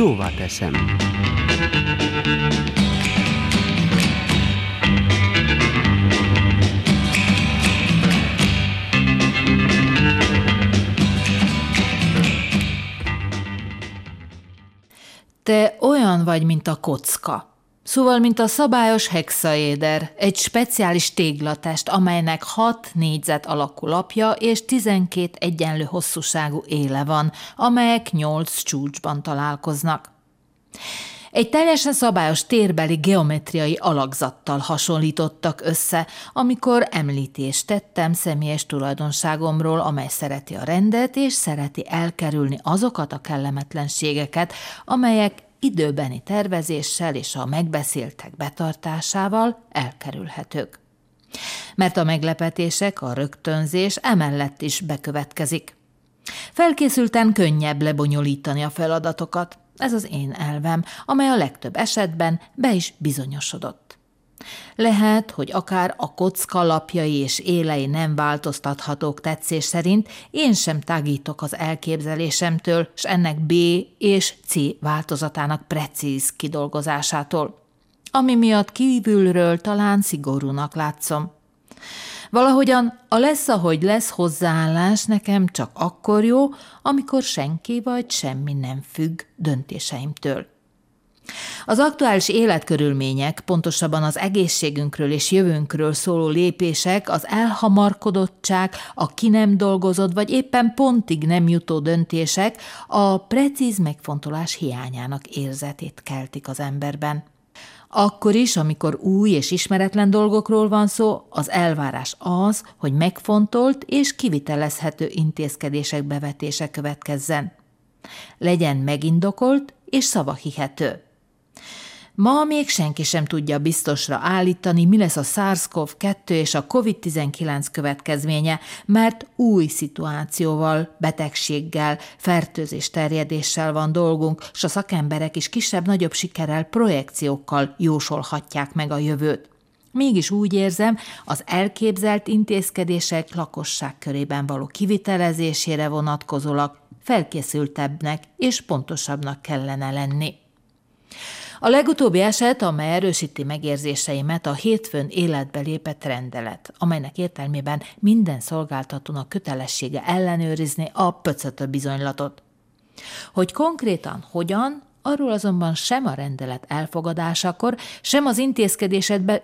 szóva teszem. Te olyan vagy, mint a kocka. Szóval, mint a szabályos hexaéder, egy speciális téglatest, amelynek 6 négyzet alakú lapja és 12 egyenlő hosszúságú éle van, amelyek 8 csúcsban találkoznak. Egy teljesen szabályos térbeli geometriai alakzattal hasonlítottak össze, amikor említést tettem személyes tulajdonságomról, amely szereti a rendet és szereti elkerülni azokat a kellemetlenségeket, amelyek időbeni tervezéssel és a megbeszéltek betartásával elkerülhetők. Mert a meglepetések, a rögtönzés emellett is bekövetkezik. Felkészülten könnyebb lebonyolítani a feladatokat. Ez az én elvem, amely a legtöbb esetben be is bizonyosodott. Lehet, hogy akár a kocka lapjai és élei nem változtathatók tetszés szerint, én sem tágítok az elképzelésemtől, s ennek B és C változatának precíz kidolgozásától, ami miatt kívülről talán szigorúnak látszom. Valahogyan a lesz, ahogy lesz hozzáállás nekem csak akkor jó, amikor senki vagy semmi nem függ döntéseimtől. Az aktuális életkörülmények, pontosabban az egészségünkről és jövőnkről szóló lépések, az elhamarkodottság, a ki nem dolgozott, vagy éppen pontig nem jutó döntések a precíz megfontolás hiányának érzetét keltik az emberben. Akkor is, amikor új és ismeretlen dolgokról van szó, az elvárás az, hogy megfontolt és kivitelezhető intézkedések bevetése következzen. Legyen megindokolt és szavahihető. Ma még senki sem tudja biztosra állítani, mi lesz a SARS-CoV-2 és a COVID-19 következménye, mert új szituációval, betegséggel, fertőzés terjedéssel van dolgunk, s a szakemberek is kisebb-nagyobb sikerrel, projekciókkal jósolhatják meg a jövőt. Mégis úgy érzem, az elképzelt intézkedések lakosság körében való kivitelezésére vonatkozólag felkészültebbnek és pontosabbnak kellene lenni. A legutóbbi eset, amely erősíti megérzéseimet, a hétfőn életbe lépett rendelet, amelynek értelmében minden szolgáltatónak kötelessége ellenőrizni a pöcötő bizonylatot. Hogy konkrétan hogyan, arról azonban sem a rendelet elfogadásakor, sem az intézkedésedbe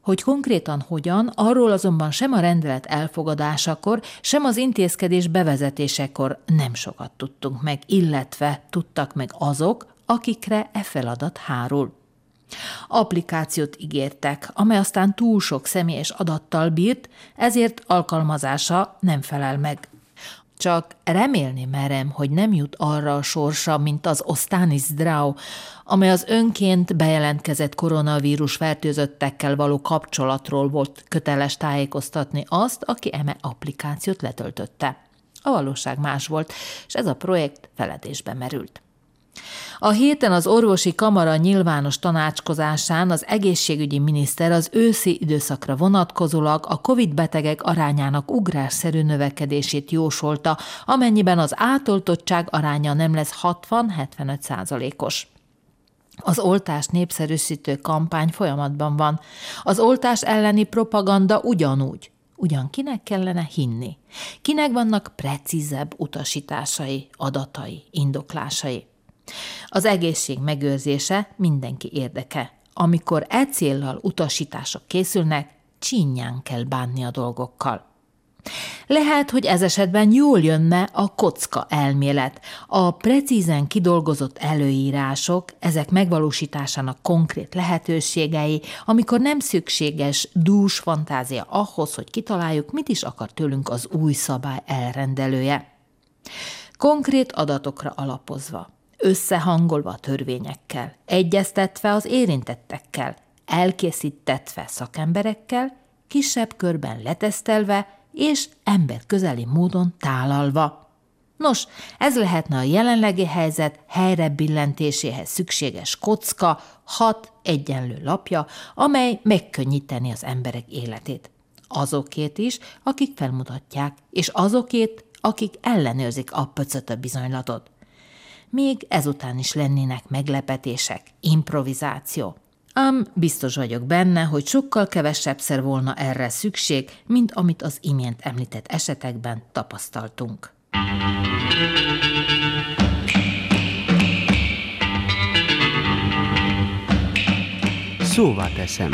hogy konkrétan hogyan, arról azonban sem a rendelet elfogadásakor, sem az intézkedés bevezetésekor nem sokat tudtunk meg, illetve tudtak meg azok, akikre e feladat hárul. Applikációt ígértek, amely aztán túl sok személyes adattal bírt, ezért alkalmazása nem felel meg. Csak remélni merem, hogy nem jut arra a sorsa, mint az Ostanis Drau, amely az önként bejelentkezett koronavírus fertőzöttekkel való kapcsolatról volt köteles tájékoztatni azt, aki eme applikációt letöltötte. A valóság más volt, és ez a projekt feledésbe merült. A héten az orvosi kamara nyilvános tanácskozásán az egészségügyi miniszter az őszi időszakra vonatkozólag a COVID betegek arányának ugrásszerű növekedését jósolta, amennyiben az átoltottság aránya nem lesz 60-75 százalékos. Az oltás népszerűsítő kampány folyamatban van. Az oltás elleni propaganda ugyanúgy. Ugyan kinek kellene hinni? Kinek vannak precízebb utasításai, adatai, indoklásai? Az egészség megőrzése mindenki érdeke. Amikor e céllal utasítások készülnek, csínyán kell bánni a dolgokkal. Lehet, hogy ez esetben jól jönne a kocka elmélet, a precízen kidolgozott előírások, ezek megvalósításának konkrét lehetőségei, amikor nem szükséges dús fantázia ahhoz, hogy kitaláljuk, mit is akar tőlünk az új szabály elrendelője. Konkrét adatokra alapozva összehangolva a törvényekkel, egyeztetve az érintettekkel, elkészítetve szakemberekkel, kisebb körben letesztelve és emberközeli módon tálalva. Nos, ez lehetne a jelenlegi helyzet helyre billentéséhez szükséges kocka, hat egyenlő lapja, amely megkönnyíteni az emberek életét. Azokét is, akik felmutatják, és azokét, akik ellenőrzik a pöcötö bizonylatot. Még ezután is lennének meglepetések, improvizáció. Ám biztos vagyok benne, hogy sokkal kevesebbszer volna erre szükség, mint amit az imént említett esetekben tapasztaltunk. Szóval teszem.